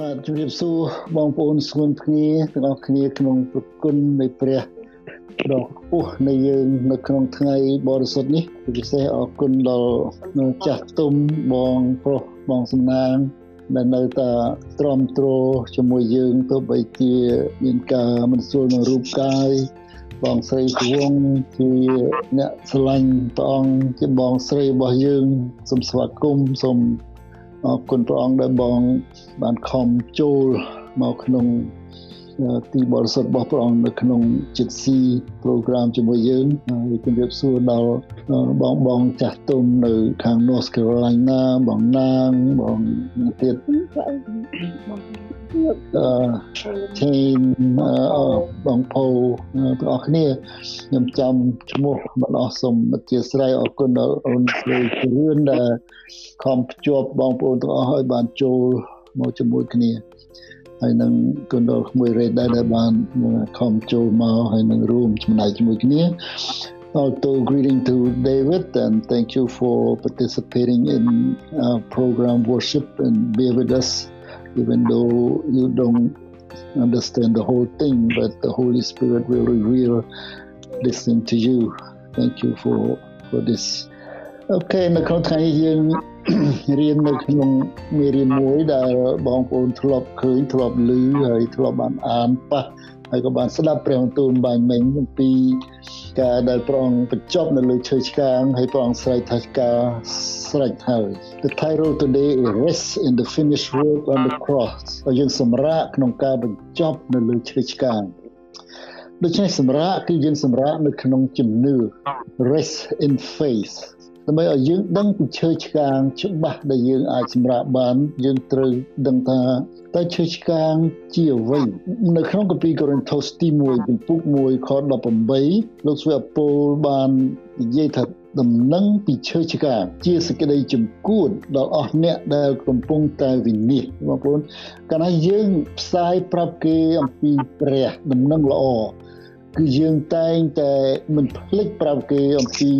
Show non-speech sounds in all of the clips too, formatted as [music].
បាទជំរាបសួរបងប្អូនស្គនគ្នាទាំងអស់គ្នាក្នុងប្រគុណនៃព្រះដ៏ខ្ពស់នៃយើងនៅក្នុងថ្ងៃបរិសុទ្ធនេះពិសេសអរគុណដល់ចាស់ទុំបងប្រុសបងសំណាងដែលនៅតែទ្រាំទ្រជាមួយយើងទោះបីជាមានការមិនស្រួលនឹងរូបកាយបងស្រីគវងជាអ្នកស្រឡាញ់ព្រះអង្គជាបងស្រីរបស់យើងសូមស្វាគមន៍សូម អរគុណព្រះអង្គដែលបងបានខំចូលមកក្នុងទីបរិសុទ្ធរបស់ព្រះអង្គនៅក្នុងចិត្តស៊ី program ជាមួយយើងហើយជំរាបសួរដល់បងបងចាស់ទុំនៅខាង North Carolina បងណាងបងទៀត អឺជេនបងផូទាំងអស់គ្នាខ្ញុំចាំឈ្មោះបងអស់សូមអធិស្ឋានអរគុណដល់អូនស្រីជឿនដែលខំភ្ជាប់បងប្អូនទាំងអស់ឲ្យបានចូលមកជាមួយគ្នាហើយនឹងគុណដល់ក្មួយរ៉េដែរដែលបានខំចូលមកហើយនឹងរួមចំណែកជាមួយគ្នា Also greeting to David and thank you for participating in our program worship and be with us even though you don't understand the whole thing but the Holy Spirit will reveal this thing to you. Thank you for for this. Okay នៅក្នុងថ្ងៃយើងរៀននៅក្នុងមេរៀនមួយដែលបងប្អូនធ្លាប់ឃើញធ្លាប់ឮហើយធ្លាប់បានអានប៉ះ [clears throat] ហើយក៏បានស្ដាប់ព្រះបន្ទូលបាញ់មិញអំពីការដែលព្រះអង្គបញ្ចប់នៅលើឈើឆ្កាងហើយព្រះអង្គស្រែកថាការស្រេចហើយ The title today is rest in the finished work on the cross ហើយយើងសម្រាកក្នុងការបញ្ចប់នៅលើឈើឆ្កាងដូច្នេះសម្រាកគឺយើងសម្រាកនៅក្នុងជំនឿ rest in faith ដើម្បីឲ្យយើងដឹងពីឈើឆ្កាងច្បាស់ដែលយើងអាចសម្រាប់បានយើងត្រូវដឹងថាតើឈើឆ្កាងជាអ្វីនៅក្នុងកាពីកូរិនថូសទី1ពីពុក1ខ18លោកស្វាប៉ូលបាននិយាយថាដំណឹងពីឈើឆ្កាងជាសេចក្តីជំគួតដល់អស់អ្នកដែលកំពុងតែវិនិច្ឆ័យបងប្អូនកាលណាយើងផ្សាយប្រាប់គេអំពីព្រះដំណឹងល្អ គឺយើងតែងតែមិនភ្លេចប្រាប់គេអំពី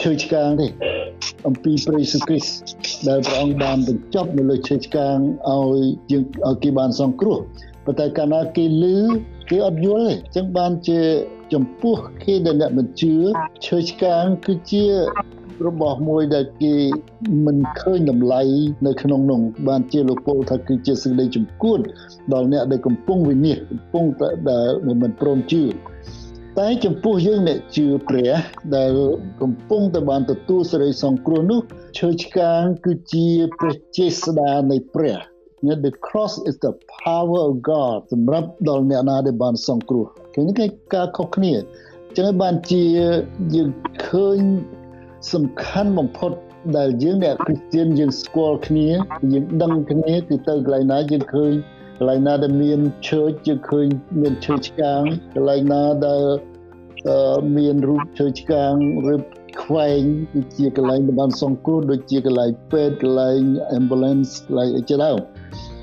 ឈើឆ្កាងទេអំពីព្រះយេស៊ូវគ្រីស្ទដែលព្រះអង្គបានបញ្ចប់នៅលើឈើឆ្កាងឲ្យយើងឲ្យគេបានសង្គ្រោះប៉ុន្តែកាលណាគេលឺគេអត់យល់ទេអញ្ចឹងបានជាចំពោះគេដែលអ្នកមិនជឿឈើឆ្កាងគឺជា របស់មួយដែលគេមិនឃើញតម្លៃនៅក្នុងនោះបានជាលោកពលថាគឺជាសេចក្តីជំគួតដល់អ្នកដែលកំពុងវិនិច្ឆ័យកំពុងដែលមិនព្រមជឿតែចំពោះយើងអ្នកជឿព្រះដែលកំពុងតែបានទទួលសេរីសង្គ្រោះនោះឈើឆ្កាងគឺជាព្រះចេស្តានៃព្រះ the cross is the power of God សម្រាប់ដល់អ្នកណាដែលបានសង្គ្រោះគឺនេះគឺការខុសគ្នាចឹងបានជាយើងឃើញ សំខាន់បំផុតដែលយើងអ្នកគ្រីស្ទានយើងស្គាល់គ្នាយើងដឹងគ្នាគឺទៅកន្លែងណាយើងឃើញកន្លែងណាដែលមាន church យើងឃើញមានឈើឆ្កាងកន្លែងណាដែលមានរូបឈើឆ្កាងឬខ្វែងគឺជាកន្លែងដែលបានសង្គ្រោះដូចជាកន្លែងពេទ្យកន្លែង ambulance កន្លែងអីជាដើម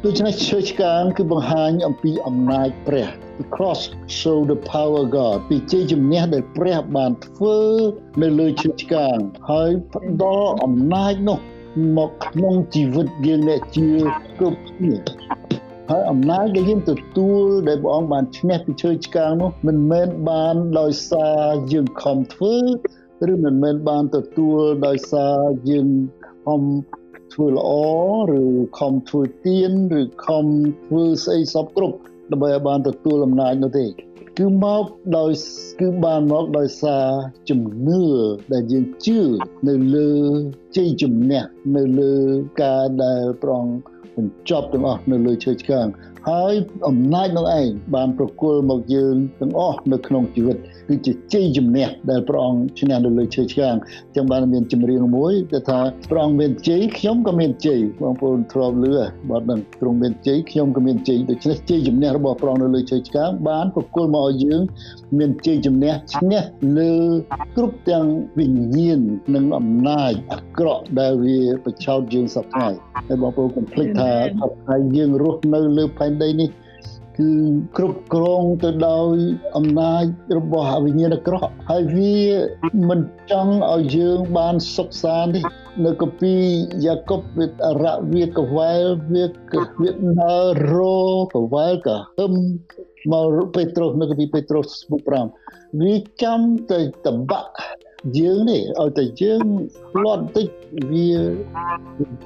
ដូច្នេះឈើឆ្កាងគឺបង្ហាញអំពីអំណាចព្រះ the cross show the power of God ពីជ័យជំនះដែលព្រះបានធ្វើនៅលើឈើឆ្កាងហើយផ្ដល់អំណាចនោះមកក្នុងជីវិតយើងអ្នកជឿគ្រប់គ្នាហើយអំណាចដែលយើងទទួលដែលព្រះអង្គបានឈ្នះពីឈើឆ្កាងនោះមិនមែនបានដោយសារយើងខំធ្វើឬមិនមែនបានទទួលដោយសារយើងខំធ្វើល្អឬខំធ្វើទៀនឬខំធ្វើស្អីសពគ្រប់ ដើម្បីឲ្យបានទទួលអំណាចនោះទេគឺមកដោយគឺបានមកដោយសារជំនឿដែលយើងជឿនៅលើជ័យជំនះនៅលើការដែលប្រងបញ្ចប់ទាំងអស់នៅលើឈើឆ្កាងហើយអំណាចនោះឯងបានប្រគល់មកយើងទាំងអស់នៅក្នុងជីវិត គឺជាជ័យជំនះដែលព្រះអង្គឈ្នះនៅលើឈើឆ្កាងចឹងបានមានចម្រៀងមួយដែលថាព្រះអង្គមានជ័យខ្ញុំក៏មានជ័យបងប្អូនធ្លាប់លឺបាត់នឹងទ្រង់មានជ័យខ្ញុំក៏មានជ័យដូច្នេះជ័យជំនះរបស់ព្រះអង្គនៅលើឈើឆ្កាងបានប្រគល់មកឲ្យយើងមានជ័យជំនះឈ្នះលើគ្រប់ទាំងវិញ្ញាណនិងអំណាចអាក្រក់ដែលវាប្រឆោតយើងសពថ្ងៃហើយបងប្អូនកុំភ្លេចថាថាយើងរស់នៅលើផែនដីនេះ គឺគ្រប់គ្រងទៅដោយអំណាចរបស់វិញ្ញាណអាក្រក់ហើយវាមិនចង់ឲ្យយើងបានសុខសាន្តទេនៅកាពីយ៉ាកុបវាអរៈវាកវែលវាវាដើររកវែលក៏ហឹមមកពេត្រុសនៅកាពីពេត្រុសមុខ5វាចាំទៅតបាក់ យើងនេះឲ្យតែយើងផ្លត់តិចវា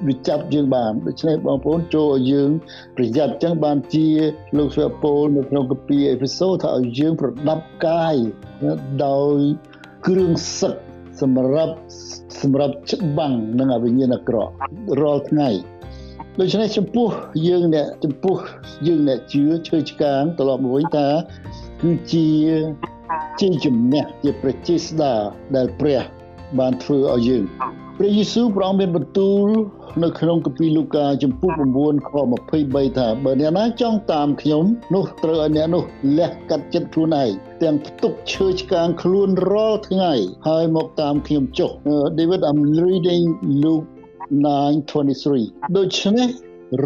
វាចាប់យើងបានដូច្នេះបងប្អូនចូលឲ្យយើងប្រយ័ត្នចឹងបានជាលោកស្វាពលនៅក្នុងកាពីអេពីសូតថាឲ្យយើងប្រដាប់កាយដោយគ្រឿងសឹកសម្រាប់សម្រាប់ច្បាំងនឹងអវិញ្ញាណអាក្រក់រាល់ថ្ងៃដូច្នេះចំពោះយើងអ្នកចំពោះយើងអ្នកជឿឈើឆ្កាងត្រឡប់មកវិញថាគឺជា ជាជំនះជាប្រជាស្ដាដែលព្រះបានធ្វើឲ្យយើងព្រះយេស៊ូវព្រះអង្គមានបន្ទូលនៅក្នុងគម្ពីរលូកាចំពុះ9ខ23ថាបើអ្នកណាចង់តាមខ្ញុំនោះត្រូវឲ្យអ្នកនោះលះកាត់ចិត្តខ្លួនឯងទាំងផ្ទុកឈើឆ្កាងខ្លួនរាល់ថ្ងៃហើយមកតាមខ្ញុំចុះ David I'm reading Luke 9:23ដូច្នេះ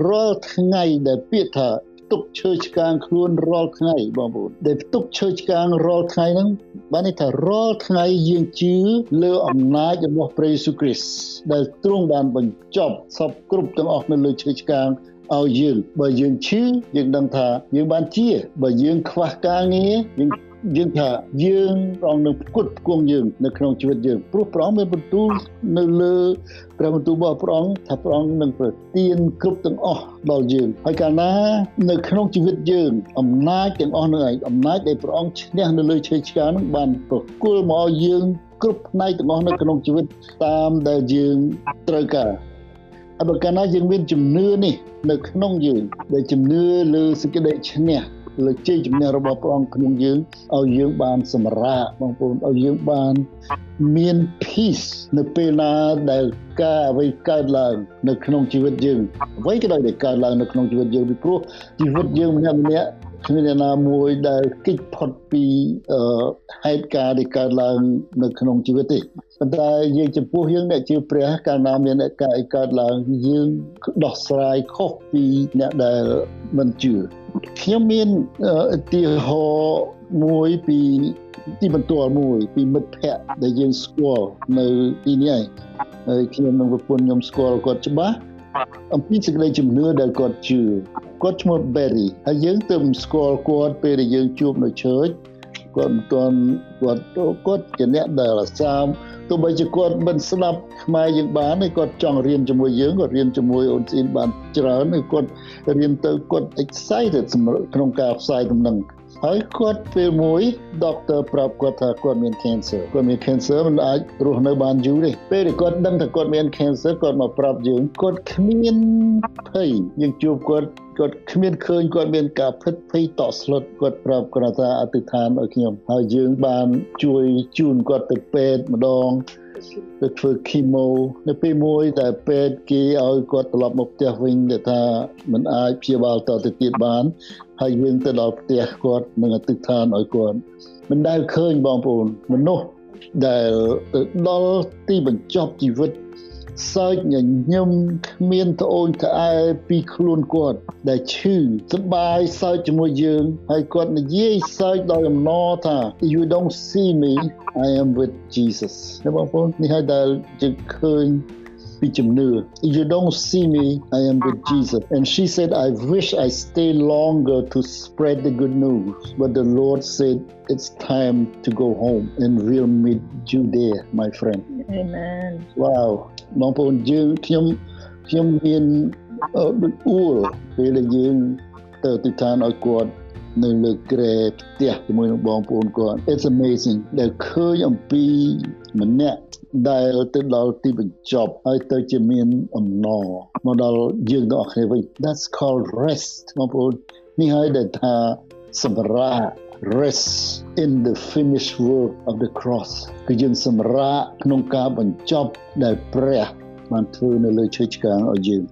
រាល់ថ្ងៃដែលពាក្យថា ទុកឈើឆ្កាងខ្លួនរាល់ថ្ងៃបងប្អូនដែលទុកឈើឆ្កាងរាល់ថ្ងៃហ្នឹងបានន័យថារាល់ថ្ងៃយើងជឿលើអំណាចរបស់ព្រះយេស៊ូវគ្រីស្ទដែលទ្រង់បានបញ្ចប់សពគ្រប់ទាំងអស់នៅលើឈើឆ្កាងឲ្យយើងបើយើងឈឺយើងដឹងថាយើងបានជាបើយើងខ្វះការងារយើង យើងថាយើងប្រងនឹងផ្គត់ផ្គង់យើងនៅក្នុងជីវិតយើងព្រោះព្រះអង្គមានបន្ទូលនៅលើព្រះបន្ទូលរបស់ព្រះអង្គថាព្រះអង្គនឹងប្រទានគ្រប់ទាំងអស់ដល់យើងហើយកាលណានៅក្នុងជីវិតយើងអំណាចទាំងអស់នឹងឯងអំណាចដែលព្រះអង្គឈ្នះនៅលើឈើឆ្កាងនឹងបានប្រគល់មកឲ្យយើងគ្រប់ផ្នែកទាំងអស់នៅក្នុងជីវិតតាមដែលយើងត្រូវការអបកាលណាយើងមានជំនឿនេះនៅក្នុងយើងដែលជំនឿលើសេចក្តីឈ្នះ លើជ័យជំនះរបស់ព្រះអង្គក្នុងយើងឲ្យយើងបានសម្រាកបងប្អូនឲ្យយើងបានមាន peace នៅពេលណាដែលការអ្វីកើតឡើងនៅក្នុងជីវិតយើងអ្វីក៏ដោយដែលកើតឡើងនៅក្នុងជីវិតយើងពីព្រោះជីវិតយើងម្នាក់ម្នាក់ គ្មានអ្នកណាមួយដែលគេចផុតពីហេតុការណ៍ដែលកើតឡើងនៅក្នុងជីវិតទេប៉ុន្តែយើងចំពោះយើងអ្នកជឿព្រះកាលណាមានអ្នកការអីកើតឡើងយើងដោះស្រាយខុសពីអ្នកដែលមិនជឿខ្ញុំមានឧទាហរណ៍មួយពីទីបន្ទាល់មួយពីមិត្តភ័ក្តិដែលយើងស្គាល់នៅទីនេះហើយខ្ញុំនឹងប្រពន្ធខ្ញុំស្គាល់គាត់ច្បាស់ អំពីសេចក្តីជំនឿដែលគាត់ជឿគាត់ឈ្មោះ Berry ហើយយើងទៅស្គាល់គាត់ពេលដែលយើងជួបនៅ church គាត់មិនទាន់គាត់គាត់ជាអ្នកដែលអាសាមទោះបីជាគាត់មិនស្ដាប់ខ្មែរយើងបានទេគាត់ចង់រៀនជាមួយយើងគាត់រៀនជាមួយអូនស៊ីនបានច្រើនហើយគាត់រៀនទៅគាត់ excited ក្នុងការផ្សាយដំណឹង ហើយគាត់ពេលមួយ doctor ប្រាប់គាត់ថាគាត់មាន cancer គាត់មាន cancer មិនអាចរស់នៅបានយូរទេពេលដែលគាត់ដឹងថាគាត់មាន cancer គាត់មកប្រាប់យើងគាត់គ្មានភ័យយើងជួបគាត់គាត់គ្មានឃើញគាត់មានការភិតភ័យតក់ស្លុតគាត់ប្រាប់គាត់ថាអធិដ្ឋានឲ្យខ្ញុំហើយយើងបានជួយជូនគាត់ទៅពេទ្យម្ដង ទៅធ្វើ chemo នៅពេលមួយដែលពេទ្យគេឲ្យគាត់ត្រឡប់មកផ្ទះវិញដែលថាមិនអាចព្យាបាលតទៅទៀតបាន ហើយយើងទៅដល់ផ្ទះគាត់នឹងអធិដ្ឋានឲ្យគាត់មិនដែលឃើញបងប្អូនមនុស្សដែលទៅដល់ទីបញ្ចប់ជីវិត សើចញញឹមគ្មានត្អូញត្អែពីខ្លួនគាត់ដែលឈឺសប្បាយសើចជាមួយយើងហើយគាត់និយាយសើចដោយអំណរថា you don't see me i am with jesus បងប្អូននេះហើយដែលយើងឃើញពីជំនឿ you don't see me i am with jesus and she said i wish i stay longer to spread the good news but the lord said it's time to go home and we'll meet you there my friend amen wow បងប្អូនយើងខ្ញុំខ្ញុំមានដូចអួលពេលដែលយើងទៅទីឋានឲ្យគាត់នៅលើក្រែផ្ទះជាមួយនឹងបងប្អូនគាត់ It's amazing ដែលឃើញអំពីម្នាក់ដែលទៅដល់ទីបញ្ចប់ហើយទៅជាមានអំណរមកដល់យើងទាំងអស់គ្នាវិញ That's called rest បងប្អូននេះហើយដែលថាសម្រាប់ rest in the finished work of the cross គឺយើងសម្រាកក្នុងការបញ្ចប់ដែលព្រះបានធ្វើនៅលើឈើឆ្កាងឲ្យយើង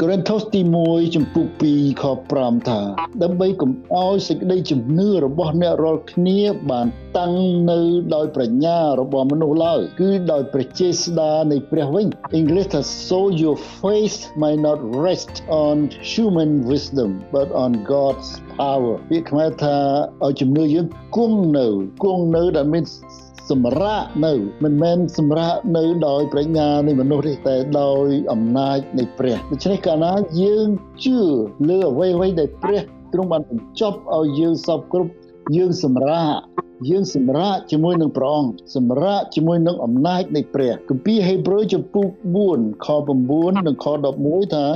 កូរិនថូសទី1ចំពុក2ខ5ថាដើម្បីកុំឲ្យសេចក្តីជំនឿរបស់អ្នករាល់គ្នាបានតាំងនៅដោយប្រាជ្ញារបស់មនុស្សឡើយគឺដោយព្រះចេស្តានៃព្រះវិញអង់គ្លេសថា so your faith might not rest on human wisdom but on God's power វាខ្មែរថាឲ្យជំនឿយើងគង់នៅគង់នៅដែលមាន សម្រាប់នៅមិនមែនសម្រាប់នៅដោយប្រាជ្ញានៃមនុស្សទេតែដោយអំណាចនៃព្រះដូច្នេះកាលណាយើងជឿលើអ្វីៗដែលព្រះទ្រង់បានបញ្ចប់ឲ្យយើងសពគ្រប់យើងសម្រាប់យើងសម្រាប់ជាមួយនឹងព្រះអង្គសម្រាប់ជាមួយនឹងអំណាចនៃព្រះគម្ពីរហេព្រើរចំពុក4ខ9និងខ11ថា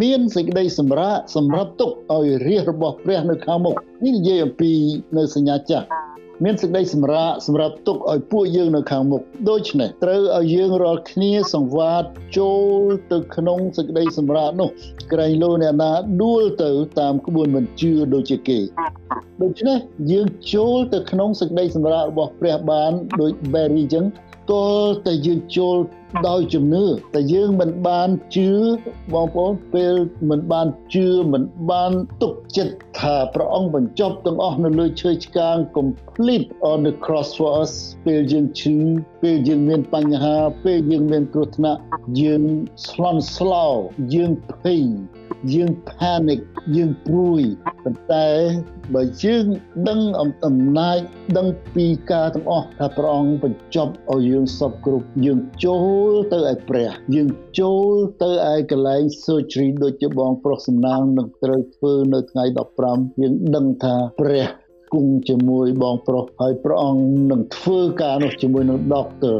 មានសេចក្តីសម្រាប់សម្រាប់ទុកឲ្យរាជរបស់ព្រះនៅខាងមុខនេះនិយាយអំពីនៅសញ្ញាចាស់ មានសេចក្តីសម្រាប់សម្រាប់ទុកឲ្យពួកយើងនៅខាងមុខដូច្នេះត្រូវឲ្យយើងរាល់គ្នាសង្វាតចូលទៅក្នុងសេចក្តីសម្រាប់នោះក្រែងលោអ្នកណាដួលទៅតាមក្បួនមិនជឿដូចជាគេដូច្នេះយើងចូលទៅក្នុងសេចក្តីសម្រាប់របស់ព្រះបានដូច Berry អញ្ចឹង តលតែយើងចូលដោយជំនឿតែយើងមិនបានជឿបងប្អូនពេលមិនបានជឿមិនបានទុកចិត្តថាព្រះអង្គបញ្ចប់ទាំងអស់នៅលើឈើឆ្កាង complete on the cross for us ពេលយើងឈឺពេលយើងមានបញ្ហាពេលយើងមានគ្រោះថ្នាក់យើងស្លន់ស្លោយើងភ័យយើង panic យើងព្រួយ ប៉ុន្តែបើយើងដឹងអំណាចដឹងពីការទាំងអស់ថាព្រះអង្គបញ្ចប់ឲ្យយើងសពគ្រប់យើងចូលទៅឯព្រះយើងចូលទៅឯកន្លែង surgery ដូចជាបងប្រុសសំណាងនឹងត្រូវធ្វើនៅថ្ងៃ15យើងដឹងថាព្រះគង់ជាមួយបងប្រុសហើយព្រះអង្គនឹងធ្វើការនោះជាមួយនឹង doctor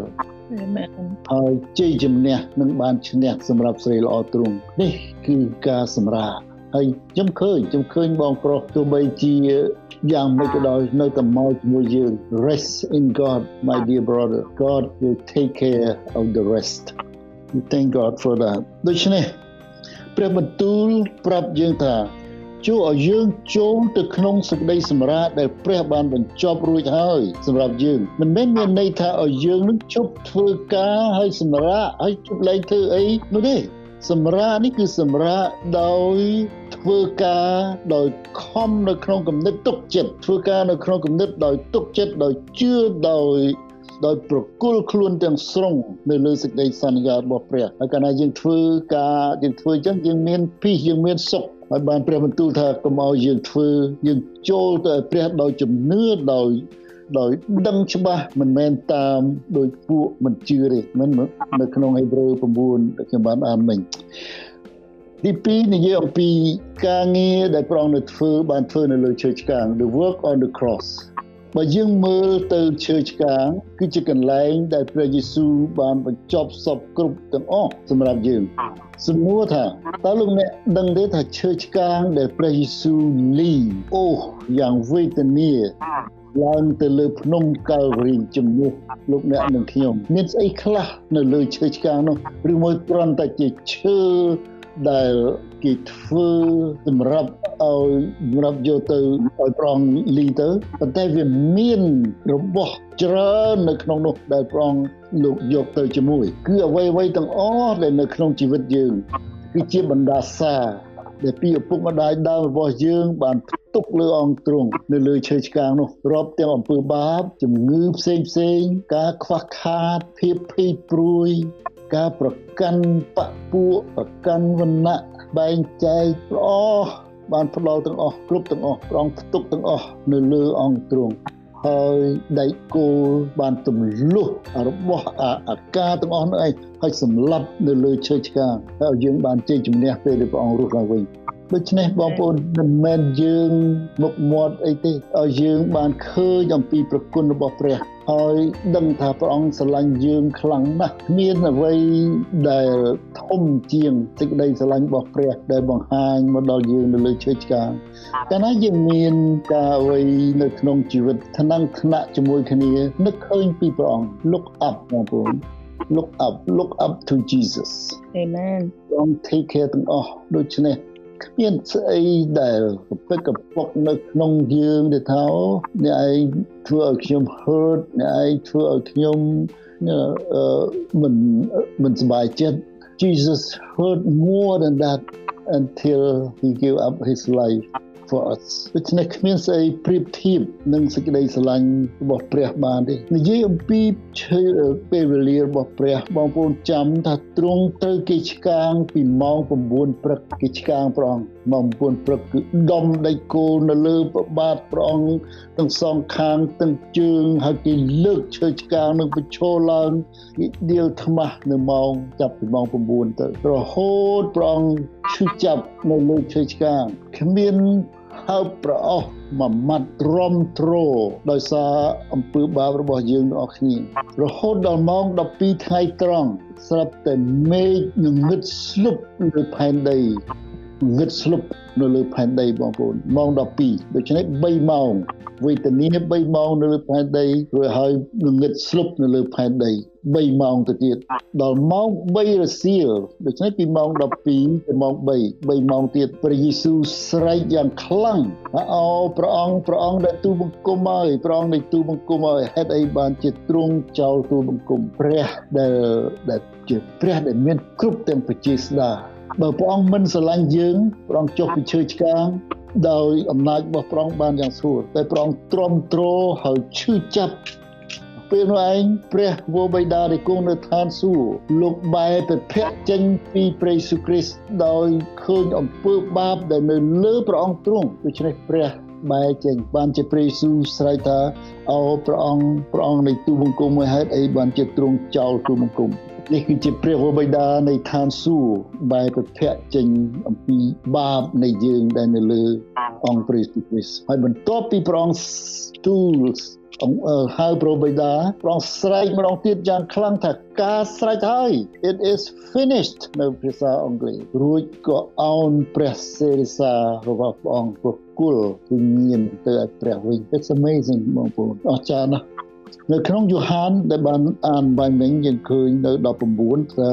ហើយជ័យជំនះនឹងបានឈ្នះសម្រាប់ស្រីល្អទ្រង់នេះគឺការសម្រាប់ ហើយខ្ញុំឃើញខ្ញុំឃើញបងប្រុសទោះបីជាយ៉ាងម៉េចក៏ដោយនៅតែមកជាមួយយើង rest in God my dear brother God will take care of the rest we thank God for that ដូច្នេះព្រះបន្ទូលប្រាប់យើងថាជួយឲ្យយើងចូលទៅក្នុងសេចក្តីសម្រាប់ដែលព្រះបានបញ្ចប់រួចហើយសម្រាប់យើងមិនមែនមានន័យថាឲ្យយើងនឹងជប់ធ្វើការហើយសម្រាប់ហើយជប់លែងធ្វើអីនោះទេ សម្រាប់នេះគឺសម្រាប់ដោយធ្វើការដោយខំនៅក្នុងគំនិតទុកចិត្តធ្វើការនៅក្នុងគំនិតដោយទុកចិត្តដោយជឿដោយដោយប្រគល់ខ្លួនទាំងស្រុងនៅលើសេចក្តីសន្យារបស់ព្រះហើយកាលណាយើងធ្វើការយើងធ្វើអញ្ចឹងយើងមានពីយើងមានសុខហើយបានព្រះបន្ទូលថាកុំឲ្យយើងធ្វើយើងចូលទៅព្រះដោយជំនឿដោយ ដោយដឹងច្បាស់មិនមែនតាមដោយពួកមិនជឿទេមិននៅក្នុងហេព្រើរ9ដែលខ្ញុំបានអានមិញទី2និយាយអំពីការងារដែលព្រះអង្គនៅធ្វើបានធ្វើនៅលើឈើឆ្កាង the work on the cross បើយើងមើលទៅឈើឆ្កាង គឺជាកន្លែងដែលព្រះយេស៊ូវបានបញ្ចប់សពគ្រប់ទាំងអស់សម្រាប់យើងសំណួរថាតើលោកអ្នកដឹងទេថាឈើឆ្កាងដែលព្រះយេស៊ូវលីអូយ៉ាងវេទនា ឡើងទៅលើភ្នំកាល់វីជំនួសលោកអ្នកនិងខ្ញុំមានស្អីខ្លះនៅលើឈើឆ្កាងនោះឬមួយគ្រាន់តែជាឈើដែលគេធ្វើសម្រាប់ឲ្យសម្រាប់យកទៅឲ្យប្រងលីទៅប៉ុន្តែវាមានរបស់ច្រើននៅក្នុងនោះដែលប្រងលោកយកទៅជាមួយ គឺអ្វីអ្វីទាំងអស់ដែលនៅក្នុងជីវិតយើងគឺជាបណ្ដាសា ដែលពីឪពុកម្ដាយដើមរបស់យើងបានផ្ទុកលើអង្គទ្រង់នៅលើឈើឆ្កាងនោះរាប់ទាំងអំពើបាបជំងឺផ្សេងផ្សេងការខ្វះខាតភាពភ័យព្រួយការប្រកាន់បពួកប្រកាន់វណ្ណៈបែងចែកល្អបានផ្ដល់ទាំងអស់គ្រប់ទាំងអស់ប្រងផ្ទុកទាំងអស់នៅលើអង្គទ្រង់ ហើយដៃគោលបានទម្លុះរបស់អាការទាំងអស់នោះឯងហើយសម្លាប់នៅលើឈើឆ្កាងហើយយើងបានជ័យជំនះពេលដែលព្រះអង្គរស់ឡើងវិញ ដូច្នេះបងប្អូនមិនមែនយើងមុខមាត់អីទេឲ្យយើងបានឃើញអំពីប្រគុណរបស់ព្រះហើយដឹងថាព្រះអង្គស្រឡាញ់យើងខ្លាំងណាស់មានអ្វីដែលធំជាងសេចក្តីស្រឡាញ់របស់ព្រះដែលបង្ហាញមកដល់យើងនៅលើឈើឆ្កាងកាលណាយើងមានការអ្វីនៅក្នុងជីវិតថ្នាំងថ្នាក់ជាមួយគ្នានឹកឃើញពីព្រះអង្គ look up បងប្អូន look up look up to Jesus amen don't take care ទាំងអស់ដូច្នេះ គ្មានស្អីដែលកពិតកពុកនៅក្នុងយើងដែលថាអ្នកឯងធ្វើឲ្យខ្ញុំ hurt អ្នកឯងធ្វើឲ្យខ្ញុំមិនមិនសប្បាយចិត្ត Jesus heard more than that until he gave up his life for us ដូច្នេះគ្មានស្អីប្រៀបធៀបនឹងសេចក្តីស្រឡាញ់របស់ព្រះបានទេនិយាយអំពីឈើពេលវេលារបស់ព្រះបងប្អូនចាំថាទ្រង់ត្រូវគេឆ្កាងពីម៉ោង9ព្រឹកគេឆ្កាងព្រះអង្គម៉ោង9ព្រឹកគឺដុំដៃគោនៅលើប្របាទព្រះអង្គទាំងសងខាងទាំងជើងហើយគេលើកឈើឆ្កាងនឹងបញ្ឈរឡើងគេដៀលថ្មាស់នៅម៉ោងចាប់ពីម៉ោង9ទៅរហូតព្រះអង្គ ឈឺចាប់នៅលើឈើឆ្កាងគ្មានហើបប្រអស់មួយម៉ាត់រំទ្រដោយសារអំពើបាបរបស់យើងទាំងអស់គ្នារហូតដល់ម៉ោង12ថ្ងៃត្រង់ស្រាប់តែមេឃនឹងងឹតស្លុបលើផែនដី ងឹតស្លុបនៅលើផែនដីបងប្អូនម៉ោង12ដូច្នេះ3ម៉ោងវេទនា3ម៉ោងនៅលើផែនដីរួចហើយងឹតស្លុបនៅលើផែនដី3ម៉ោងទៅទៀតដល់ម៉ោង3រសៀលដូច្នេះពីម៉ោង12ទៅម៉ោង3 3ម៉ោងទៀតព្រះយេស៊ូវស្រែកយ៉ាងខ្លាំងអូព្រះអង្គព្រះអង្គដែលទូបង្គំហើយព្រះអង្គនៃទូបង្គំហើយហេតុអីបានជាទ្រង់ចោលទូបង្គំព្រះដែលដែលជាព្រះដែលមានគ្រប់ទាំងបជាស្ដា បើព្រះអង្គមិនស្រឡាញ់យើងព្រះអង្គចុះពីឈើឆ្កាងដោយអំណាចរបស់ព្រះអង្គបានយ៉ាងស្រួលតែព្រះអង្គទ្រាំទ្រហើយឈឺចាប់ពេលនោះឯងព្រះវរបិតាដែលគង់នៅឋានសួគ៌លោកបែរទៅភ័ក្រចេញពីព្រះយេស៊ូវគ្រីស្ទដោយឃើញអំពើបាបដែលនៅលើព្រះអង្គទ្រង់ដូច្នេះព្រះបែរចេញបានជាព្រះយេស៊ូវស្រែកថាអូព្រះអង្គព្រះអង្គនៃទូបង្គំមួយហេតុអីបានជាទ្រង់ចោលទូបង្គំ នេះគឺជាព្រះវរបិតានៃឋានសួគ៌បែរប្រភពចេញអំពីបាបនៃយើងដែលនៅលើអង្គព្រះយេស៊ូវគ្រីស្ទហើយបន្ទាប់ពីព្រះអង្គ tools ហៅប្របីដាប្រងស្រែកម្ដងទៀតយ៉ាងខ្លាំងថាការស្រែកហើយ it is finished នៅភាសាអង់គ្លេសរួចក៏អោនព្រះសេរីសារបស់ព្រះអង្គប្រគល់គឺញៀនទៅឲ្យព្រះវិញ it's amazing បងប្អូនអស្ចារ្យណាស់ នៅក្នុងយ៉ូហានដែលបានអានបាញ់មិញយើងឃើញនៅ19ថា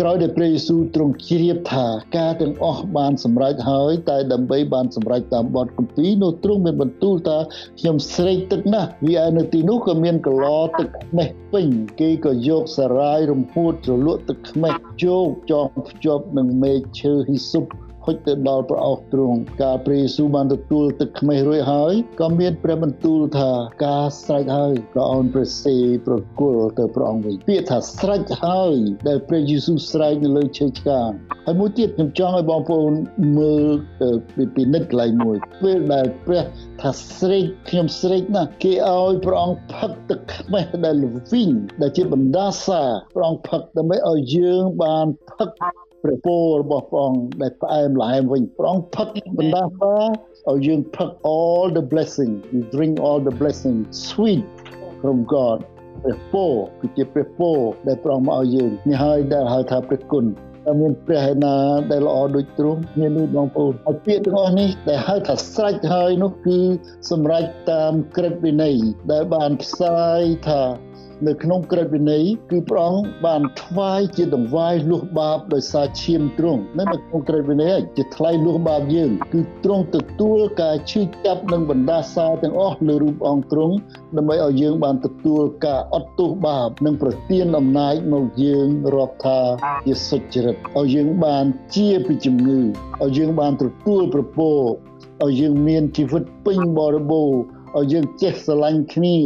ក្រោយដែលព្រះយេស៊ូវទ្រង់ជ្រាបថាការទាំងអស់បានសម្រេចហើយតែដើម្បីបានសម្រេចតាមបទគម្ពីរនោះទ្រង់មានបន្ទូលថាខ្ញុំស្រេកទឹកណាស់វាឯនៅទីនោះក៏មានកឡទឹកខ្មេះពេញគេក៏យកសារាយរំហួតជ្រលក់ទឹកខ្មេះជោគចងភ្ជាប់នឹងមេឃឈើហ៊ីស៊ុប ហុចទៅដល់ព្រះអស់ទ្រង់ការព្រះយេស៊ូវបានទទួលទឹកខ្មេះរួចហើយក៏មានព្រះបន្ទូលថាការស្រេចហើយក៏អោនព្រះសេប្រគល់ទៅព្រះអង្គវិញពាក្យថាស្រេចហើយដែលព្រះយេស៊ូវស្រែកនៅលើឈើឆ្កាងហើយមួយទៀតខ្ញុំចង់ឲ្យបងប្អូនមើលពីនិតកន្លែងមួយពេលដែលព្រះថាស្រេកខ្ញុំស្រេកណាស់គេឲ្យព្រះអង្គផឹកទឹកខ្មេះដែលវិញដែលជាបណ្ដាសាព្រះអង្គផឹកដើម្បីឲ្យយើងបានផឹក ព្រះពររបស់ព្រះអង្គដែលផ្អែមល្ហែមវិញព្រះអង្គផឹកបណ្ដាសាឲ្យយើងផឹក all the blessing you drink all the blessing sweet from God ព្រះពរគឺជាព្រះពរដែលព្រះអង្គមកឲ្យយើងនេះហើយដែលហៅថាព្រះគុណតែមានព្រះឯណាដែលល្អដូចទ្រង់មាននេះបងប្អូនហើយពាក្យទាំងអស់នេះដែលហៅថាស្រេចហើយនោះគឺសម្រេចតាមក្រឹតវិន័យដែលបានផ្សាយថា នៅក្នុងក្រឹតវិន័យគឺព្រះអង្គបានថ្វាយជាដង្វាយលុះបាបដោយសារឈាមទ្រង់នៅក្នុងក្រឹតវិន័យជាថ្លៃលុះបាបយើងគឺទ្រង់ទទួលការឈឺចាប់និងបណ្ដាសាទាំងអស់លើរូបអង្គទ្រង់ដើម្បីឲ្យយើងបានទទួលការអត់ទោសបាប និងប្រទានអំណាចមកយើងរាប់ថាជាសុចរិតឲ្យយើងបានជាពីជំងឺឲ្យយើងបានទទួលប្រពោឲ្យយើងមានជីវិតពេញបរិបូរណ៍ឲ្យយើងចេះស្រឡាញ់គ្នា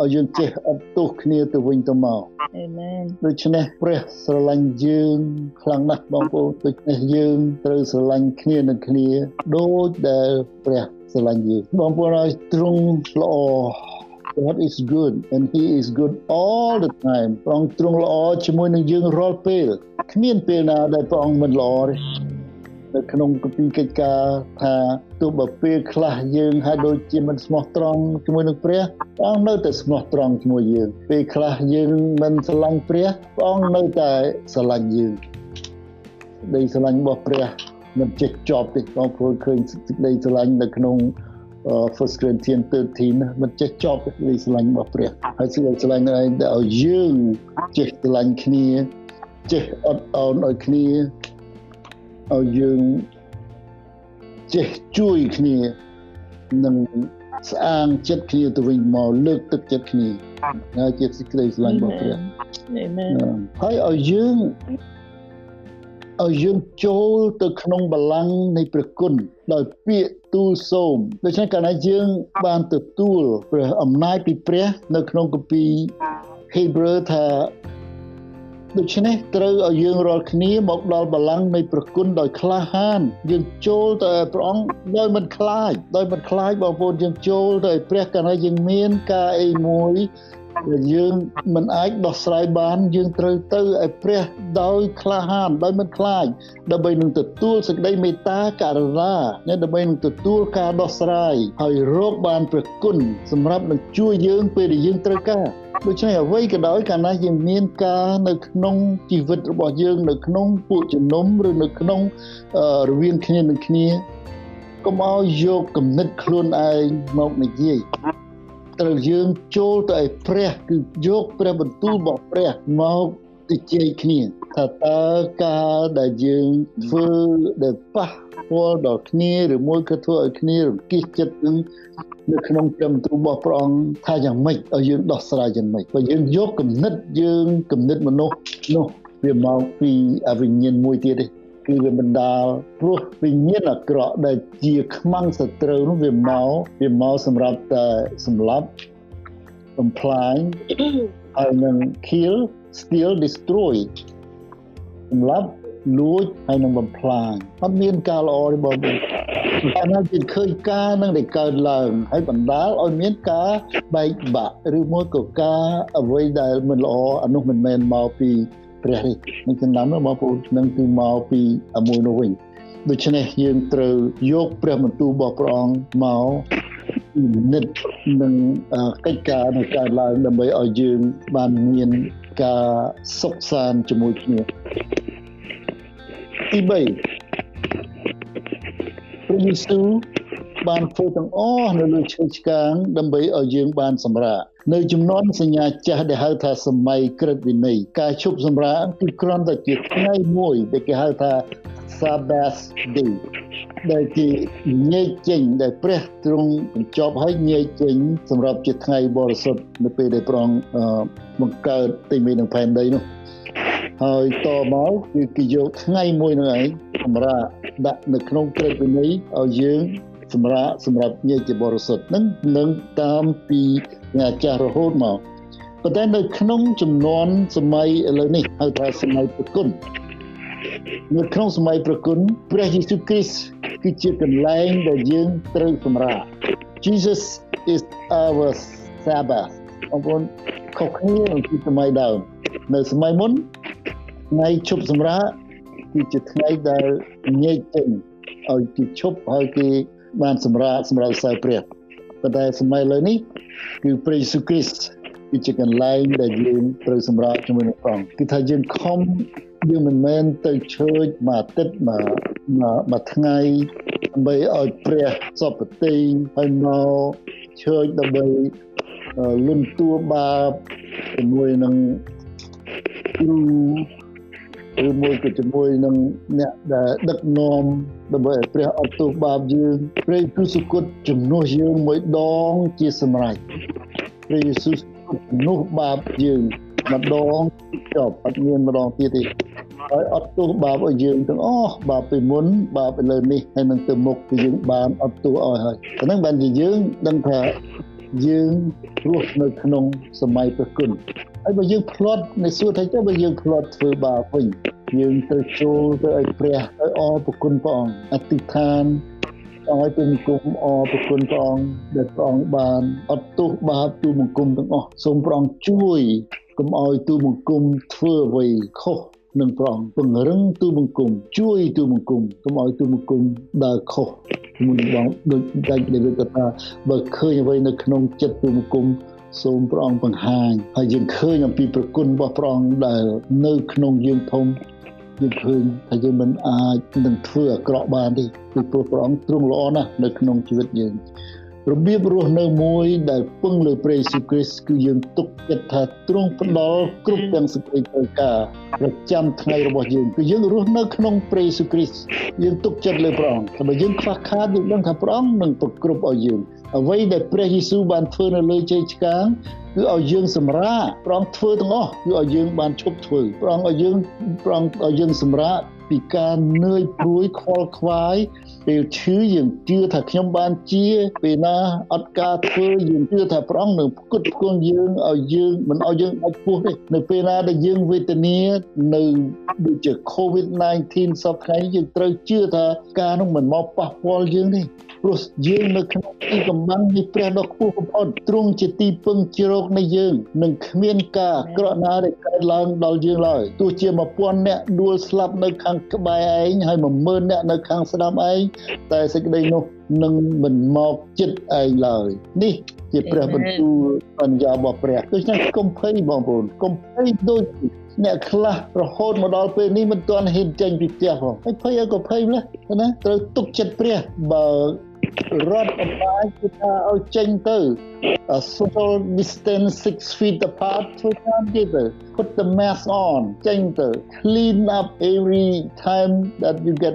ឲ្យយើងចេះអត់ទោសគ្នាទៅវិញទៅមកអេមែនដូច្នេះព្រះស្រឡាញ់យើងខ្លាំងណាស់បងប្អូនដូច្នេះយើងត្រូវស្រឡាញ់គ្នានឹងគ្នាដូចដែលព្រះស្រឡាញ់យើងបងប្អូនឲ្យទ្រង់ល្អ God is good and he is good all the time ព្រះអង្គទ្រង់ល្អជាមួយនឹងយើងរាល់ពេលគ្មានពេលណាដែលព្រះអង្គមិនល្អទេ នៅក្នុងគម្ពីរកិច្ចការថាទោះបើពេលខ្លះយើងហើយដូចជាមិនស្មោះត្រង់ជាមួយនឹងព្រះព្រះអង្គនៅតែស្មោះត្រង់ជាមួយយើងពេលខ្លះយើងមិនស្រឡាញ់ព្រះព្រះអង្គនៅតែស្រឡាញ់យើងដីស្រឡាញ់របស់ព្រះមិនចេះចប់ទេបងប្អូនឃើញសេចក្តីស្រឡាញ់នៅក្នុង First Corinthians 13មិនចេះចប់នៃស្រឡាញ់របស់ព្រះហើយសេចក្តីស្រឡាញ់នេះដែលឲ្យយើងចេះស្រឡាញ់គ្នាចេះអត់អោនឲ្យគ្នា ឲ្យយើងចេះជួយគ្នានិងស្អាងចិត្តគ្នាទៅវិញមកលើកទឹកចិត្តគ្នាហើយជាសេចក្តីស្រឡាញ់របស់ព្រះអាមែនហើយឲ្យយើងឲ្យយើងចូលទៅក្នុងបល្ល័ង្កនៃព្រះគុណដោយពាក្យទូលសូមដូច្នេះកាលណាយើងបានទទួលព្រះអំណាចពីព្រះ នៅក្នុងគម្ពីរ Hebrew ថា ដូច្នេះត្រូវឲ្យយើងរាល់គ្នាមកដល់បល្ល័ង្កនៃព្រះគុណដោយក្លាហានយើងចូលទៅព្រះអង្គដោយមិនខ្លាចដោយមិនខ្លាចបងប្អូនយើងចូលទៅព្រះកាលណាយើងមានការអីមួយដែលយើងមិនអាចដោះស្រាយបានយើងត្រូវទៅឲ្យព្រះដោយក្លាហានដោយមិនខ្លាចដើម្បីនឹងទទួលសេចក្តីមេត្តាករុណាដើម្បីនឹងទទួលការដោះស្រាយហើយរកបានព្រះគុណសម្រាប់នឹងជួយយើងពេលដែលយើងត្រូវការ ដូច្នេះអ្វីក៏ដោយកាលណាយើងមានការនៅក្នុងជីវិតរបស់យើង នៅក្នុងពួកជំនុំឬនៅក្នុងរវាងគ្នានឹងគ្នាកុំឲ្យយកគំនិតខ្លួនឯងមកនិយាយត្រូវយើងចូលទៅឲ្យព្រះគឺយកព្រះបន្ទូលរបស់ព្រះមក ទៅជែកគ្នាថាតើការដែលយើងធ្វើដែលប៉ះពាល់ដល់គ្នាឬមួយក៏ធ្វើឲ្យគ្នារង្គិះចិត្តនឹងនៅក្នុងព្រះបន្ទូលរបស់ព្រះអង្គថាយ៉ាងម៉េចឲ្យយើងដោះស្រាយយ៉ាងម៉េចបើយើងយកគំនិតយើងគំនិតមនុស្សនោះវាមកពីអវិញ្ញាណមួយទៀតទេគឺវាបណ្ដាលព្រោះវិញ្ញាណអាក្រក់ដែលជាខ្មាំងសត្រូវនោះវាមកវាមកសម្រាប់តែសម្លាប់បំផ្លាញហើយនឹង kill steal destroy សម្រាប់លួចហើយនឹងបំផ្លាញអត់មានការល្អទេបងប្អូនតែនៅជាឃើញការនឹងដែលកើតឡើងហើយបណ្ដាលឲ្យមានការបែកបាក់ឬមួយក៏ការអ្វីដែលមិនល្អអានោះមិនមែនមកពីព្រះនេះនឹងចំណាំបងប្អូននឹងគឺមកពីមួយនោះវិញដូច្នេះយើងត្រូវយកព្រះបន្ទូលរបស់ព្រះអង្គមកនិតនឹងកិច្ចការនៅកើតឡើងដើម្បីឲ្យយើងបានមាន ការសុខសាន្តជាមួយគ្នាទី3ព្រះយេស៊ូវបានធ្វើទាំងអស់នៅលើឈើឆ្កាងដើម្បីឲ្យយើងបានសម្រាក នៅចំនួនសញ្ញាចាស់ដែលហៅថាសម័យក្រឹតវិន័យការជប់សម្រាកគឺគ្រាន់តែជាថ្ងៃមួយដែលគេហៅថា Sabbath day ដែលជាញែកចេញដែលព្រះទ្រង់បញ្ចប់ឲ្យញែកចេញសម្រាប់ជាថ្ងៃបរិសុទ្ធនៅពេលដែលព្រះអង្គបង្កើតទីមាននឹងផែនដីនោះហើយតមកគឺគេយកថ្ងៃមួយនោះឯងសម្រាប់ដាក់នៅក្នុងក្រឹតវិន័យឲ្យយើងសម្រាប់សម្រាប់ញែកជាបរិសុទ្ធនឹងនឹងតាមពី អាចារ្យរហូតមកប៉ុន្តែនៅក្នុងចំនួនសម័យឥឡូវនេះហៅថាសម័យប្រគុណនៅក្នុងសម័យប្រគុណព្រះយេស៊ូវគ្រីស្ទគឺជាកន្លែងដែលយើងត្រូវសម្រាប់ Jesus is our Sabbath បងប្អូនខុសគ្នានឹងពីសម័យដើមនៅសម័យមុនថ្ងៃជប់សម្រាប់គឺជាថ្ងៃដែលញែកចេញឲ្យគេឈប់ហើយគេបានសម្រាប់សម្រាប់សើព្រះ ប៉ុន្តែសម័យឥឡូវនេះគឺព្រះយេស៊ូវគ្រីស្ទគឺជាកន្លែងដែលយើងត្រូវសម្រាប់ជាមួយនឹងព្រះគឺថាយើងខំយើងមិនមែនទៅឈើចមួយអាទិត្យមួយមួយថ្ងៃដើម្បីឲ្យព្រះសពតិហើយមកឈើចដើម្បីលន់តួបាបជាមួយនឹងគ្រូ ឬមួយក៏ជាមួយនឹងអ្នកដែលដឹកនាំដើម្បីឲ្យព្រះអត់ទោសបាបយើងព្រះយេស៊ូវសុគតជំនួសយើងមួយដងជាសម្រេចព្រះយេស៊ូវជំនួសបាបយើងម្ដងចប់អត់មានម្ដងទៀតទេហើយអត់ទោសបាបឲ្យយើងទាំងអស់បាបពីមុនបាបឥឡូវនេះហើយនឹងទៅមុខគឺយើងបានអត់ទោសឲ្យហើយអាហ្នឹងបានជាយើងដឹងថាយើងរស់នៅក្នុងសម័យព្រះគុណ ហើយបើយើងផ្លត់នៅសួរថាចុះបើយើងផ្លត់ធ្វើបាបវិញយើងត្រូវចូលទៅឲ្យព្រះឲ្យអរព្រគុណព្រះអង្គអធិដ្ឋានឲ្យទូមង្គមអរព្រគុណព្រះអង្គដែលព្រះអង្គបានអត់ទោសបាបទូមង្គមទាំងអស់សូមព្រះអង្គជួយកុំឲ្យទូមង្គមធ្វើអ្វីខុសនឹងព្រះអង្គពង្រឹងទូបង្គំជួយទូបង្គំកុំឲ្យទូបង្គំដើរខុសមុនបងដូចដាច់ដែលគាត់ថាបើឃើញអ្វីនៅក្នុងចិត្តទូបង្គំ សូមព្រះអង្គបង្ហាញហើយយើងឃើញអំពីប្រគុណរបស់ព្រះអង្គដែលនៅក្នុងយើងធំយើងឃើញថាយើងមិនអាចនឹងធ្វើអាក្រក់បានទេគឺព្រោះព្រះអង្គទ្រង់ល្អណាស់នៅក្នុងជីវិតយើង របៀបរស់នៅមួយដែលពឹងលើព្រះយេស៊ូវគ្រីស្ទគឺយើងទុកចិត្តថាទ្រង់ផ្ដល់គ្រប់ទាំងសេចក្តីត្រូវការប្រចាំថ្ងៃរបស់យើងគឺយើងរស់នៅក្នុងព្រះយេស៊ូវគ្រីស្ទយើងទុកចិត្តលើព្រះអង្គតែបើយើងខ្វះខាតយើងដឹងថាព្រះអង្គនឹងប្រគ្រប់ឲ្យយើងអ្វីដែលព្រះយេស៊ូវបានធ្វើនៅលើជ័យឆ្កាងគឺឲ្យយើងសម្រាកព្រះអង្គធ្វើទាំងអស់គឺឲ្យយើងបានឈប់ធ្វើព្រះអង្គឲ្យយើងព្រះអង្គឲ្យយើងសម្រាក ពីការនឿយព្រួយខលខ្វាយពេលឈឺយើងជឿថាខ្ញុំបានជាពេលណាអត់ការធ្វើយើងជឿថាព្រះអង្គនឹងផ្គត់ផ្គង់យើងឲ្យយើងមិនឲ្យយើងដាច់ពោះទេនៅពេលណាដែលយើងវេទនានៅដូចជា COVID-19 សពថ្ងៃយើងត្រូវជឿថាការនោះមិនមកប៉ះពាល់យើងទេ ព្រោះយើងនៅក្នុងទីកំបាំងនៃព្រះដ៏ខ្ពស់បំផុតទ្រង់ជាទីពឹងជ្រកនៃយើងនឹងគ្មានការអាក្រក់ណាដែលកើតឡើងដល់យើងឡើយទោះជា1000អ្នកដួលស្លាប់នៅខាងក្បែរឯងហើយ10000អ្នកនៅខាងស្ដាំឯងតែសេចក្តីនោះនឹងមិនមកចិត្តឯងឡើយនេះជាព្រះបន្ទូលបញ្ញារបស់ព្រះដូច្នេះកុំភ័យបងប្អូនកុំភ័យដូច អ្នកខ្លះរហូតមកដល់ពេលនេះមិនទាន់ហ៊ានចេញពីផ្ទះផងហើយភ័យក៏ភ័យម្លេះណាត្រូវទុកចិត្តព្រះបើរដ្ឋអំណាចគឺថាឲ្យចេញទៅ social distance 6 feet apart ធ្វើតាមទៀតទៅ put the mask on ចេញទៅ clean up every time that you get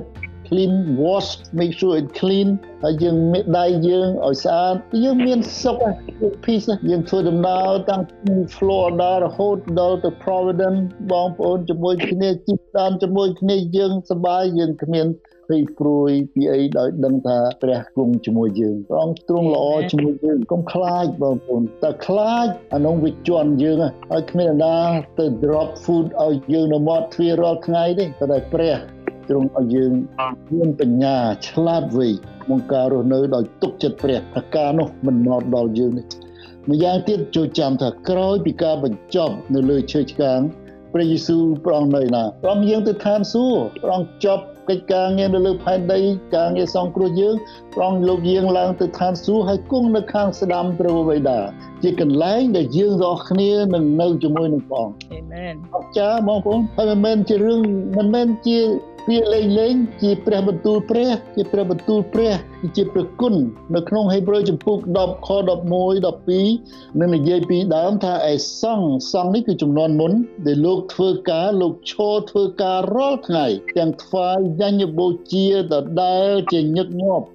clean wash make sure it clean ហើយយើងមានដៃយើងឲ្យស្អាតយើងមានសុខហើយ peace យើងធ្វើដំណើរតាំងពី Florida រហូតដល់ទៅ Providence បងប្អូនជាមួយគ្នាជីកតាមជាមួយគ្នាយើងសប្បាយយើងគ្មានភ័យព្រួយពីអីដោយដឹងថាព្រះគង់ជាមួយយើងព្រះអង្គទ្រង់ល្អជាមួយយើងកុំខ្លាចបងប្អូនតែខ្លាចអានោះវាជន់យើងហើយគ្មានណាទៅ drop food ឲ្យយើងនៅមាត់ទ្វាររាល់ថ្ងៃទេតែព្រះ ទ្រង់ឲ្យយើងមានបញ្ញាឆ្លាតវៃក្នុងការរស់នៅដោយទុកចិត្តព្រះថាការនោះមិនមកដល់យើងនេះម្យ៉ាងទៀតចូលចាំថាក្រោយពីការបញ្ចប់នៅលើឈើឆ្កាងព្រះយេស៊ូវព្រះអង្គនៅណាព្រះអង្គយាងទៅឋានសួគ៌ព្រះអង្គចប់ កិច្ចការងារនៅលើផែនដីការងារសង្គ្រោះយើងព្រះអង្គលោកយាងឡើងទៅឋានសួគ៌ហើយគង់នៅខាងស្ដាំព្រះបិតាជាកន្លែងដែលយើងទាំងអស់គ្នានឹងនៅជាមួយនឹងព្រះអង្គអាមែនអរចាបងប្អូនហើយមិនមែនជារឿងមិនមែនជាពាក្យលេងលេងជាព្រះបន្ទូលព្រះ ជាព្រះបន្ទូលព្រះ ជាព្រះគុណនៅក្នុងហេព្រើរចំពុក10ខ11 12នឹងនិយាយពីដើមថាឯសង្ឃសង្ឃនេះគឺចំនួនមុនដែលលោកធ្វើការលោកឈរធ្វើការរាល់ថ្ងៃទាំងថ្វាយយញ្ញបូជាដដែលជាញឹកញាប់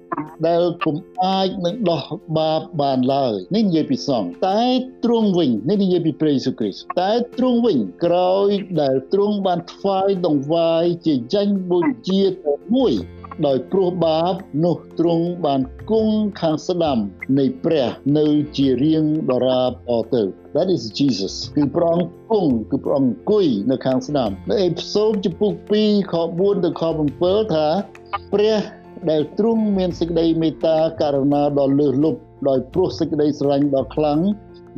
ដែលពុំអាចនឹងដោះបាបបានឡើយនេះនិយាយពីសង្ឃតែទ្រង់វិញនេះនិយាយពីព្រះយេស៊ូវគ្រីស្ទតែទ្រង់វិញក្រោយដែលទ្រង់បានថ្វាយដង្វាយជាចាញ់បូជាតែមួយ ដោយព្រោះបាបនោះទ្រង់បានគង់ខាងស្ដាំនៃព្រះនៅជារៀងដរាបអទៅ That is Jesus គឺព្រះអង្គគង់គឺព្រះអង្គអង្គុយនៅខាងស្ដាំនៅអេពីសូតចំពុក2ខ4ទៅខ7ថាព្រះដែលទ្រង់មានសេចក្តីមេត្តាករុណាដ៏លើសលប់ដោយព្រោះសេចក្តីស្រឡាញ់ដ៏ខ្លាំង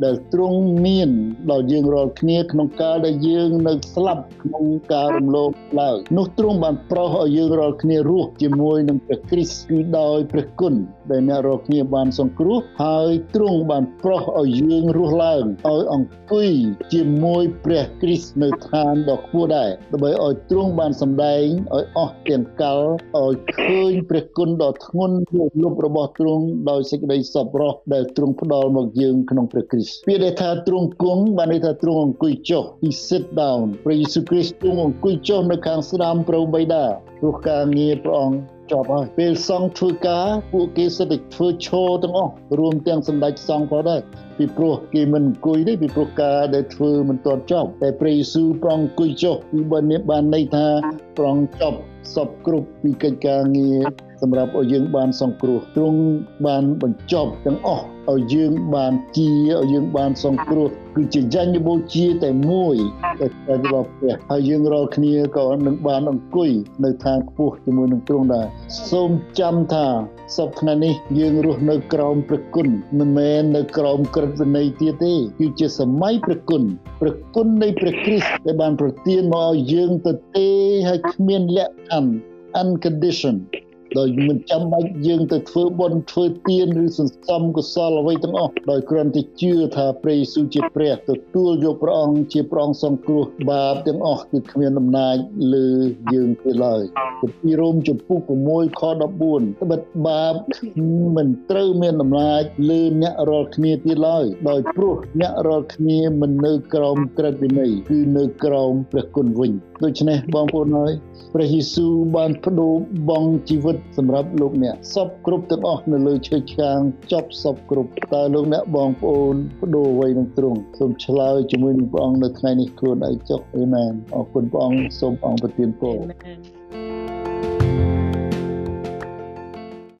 ដែលទ្រង់មានដល់យើងរាល់គ្នាក្នុងកាលដែលយើងនៅស្លាប់ក្នុងការរំលោភឡើងនោះទ្រង់បានប្រោសឲ្យយើងរាល់គ្នារស់ជាមួយនឹងព្រះគ្រីស្ទគឺដោយព្រះគុណដែលអ្នករាល់គ្នាបានសង្គ្រោះហើយទ្រង់បានប្រោសឲ្យយើងរស់ឡើងឲ្យអង្គុយជាមួយព្រះគ្រីស្ទនៅឋានដ៏ខ្ពស់ដែរដើម្បីឲ្យទ្រង់បានសម្ដែងឲ្យអស់ទាំងកលឲ្យឃើញព្រះគុណដ៏ធ្ងន់លុបរបស់ទ្រង់ដោយសេចក្តីសប្បុរសដែលទ្រង់ផ្ដល់មកយើងក្នុងព្រះគ្រីស្ទពាក្យដែលថាទ្រង់គង់បានន័យថាទ្រង់អង្គុយចុះ he sit down ព្រះយេស៊ូវគ្រីស្ទទ្រង់អង្គុយចុះនៅខាងស្ដាំព្រះបិតាព្រោះការងារព្រះអង្គចប់ហើយពេលសង្ឃធ្វើការពួកគេសិតតែធ្វើឈរទាំងអស់រួមទាំងសម្ដេចសង្ឃផងដែរពីព្រោះគេមិនអង្គុយទេពីព្រោះការដែលធ្វើមិនទាន់ចប់តែព្រះយេស៊ូវប្រងអង្គុយចុះពីបើនេះបានន័យថាប្រងចប់សពគ្រប់ពីកិច្ចការងារ សម្រាប់ឲ្យយើងបានសង្គ្រោះទ្រង់បានបញ្ចប់ទាំងអស់ឲ្យយើងបានជាឲ្យយើងបានសង្គ្រោះគឺជាយញ្ញបូជាតែមួយដែលរបស់ព្រះហើយយើងរាល់គ្នាក៏នឹងបានអង្គុយនៅឋានខ្ពស់ជាមួយនឹងទ្រង់ដែរសូមចាំថាសពថ្ងៃនេះយើងរស់នៅក្រោមព្រះគុណមិនមែននៅក្រោមក្រឹតវិន័យទៀតទេគឺជាសម័យព្រះគុណព្រះគុណនៃព្រះគ្រីស្ទដែលបានប្រទានមកឲ្យយើងទៅទេហើយគ្មានលក្ខខណ្ឌ uncondition ដោយមិនចាំបាច់យើងទៅធ្វើបុណ្យធ្វើទានឬសន្សំកុសលអ្វីទាំងអស់ដោយគ្រាន់តែជឿថាព្រះយេស៊ូវជាព្រះទទួលយកព្រះអង្គជាព្រះអង្គសង្គ្រោះបាបទាំងអស់គឺគ្មានអំណាចលើយើងទេឡើយពីរ៉ូមចំពុក6ខ14ត្បិតបាបមិនត្រូវមានអំណាចលើអ្នករាល់គ្នាទៀតឡើយដោយព្រោះអ្នករាល់គ្នាមិននៅក្រោមក្រឹតវិន័យគឺនៅក្រោមព្រះគុណវិញដូច្នេះបងប្អូនហើយព្រះយេស៊ូវបានបដូរបង់ជីវិតសម្រាប់លោកអ្នកសពគ្រប់ទាំងអស់នៅលើឈើឆ្កាងចប់សពគ្រប់តើលោកអ្នកបងប្អូនបដូរអ្វីនឹងទ្រង់សូមឆ្លើយជាមួយនឹងព្រះអង្គនៅថ្ងៃនេះខ្លួនឯងចុះអេមែនអរគុណព្រះអង្គសូមព្រះអង្គប្រទានពរ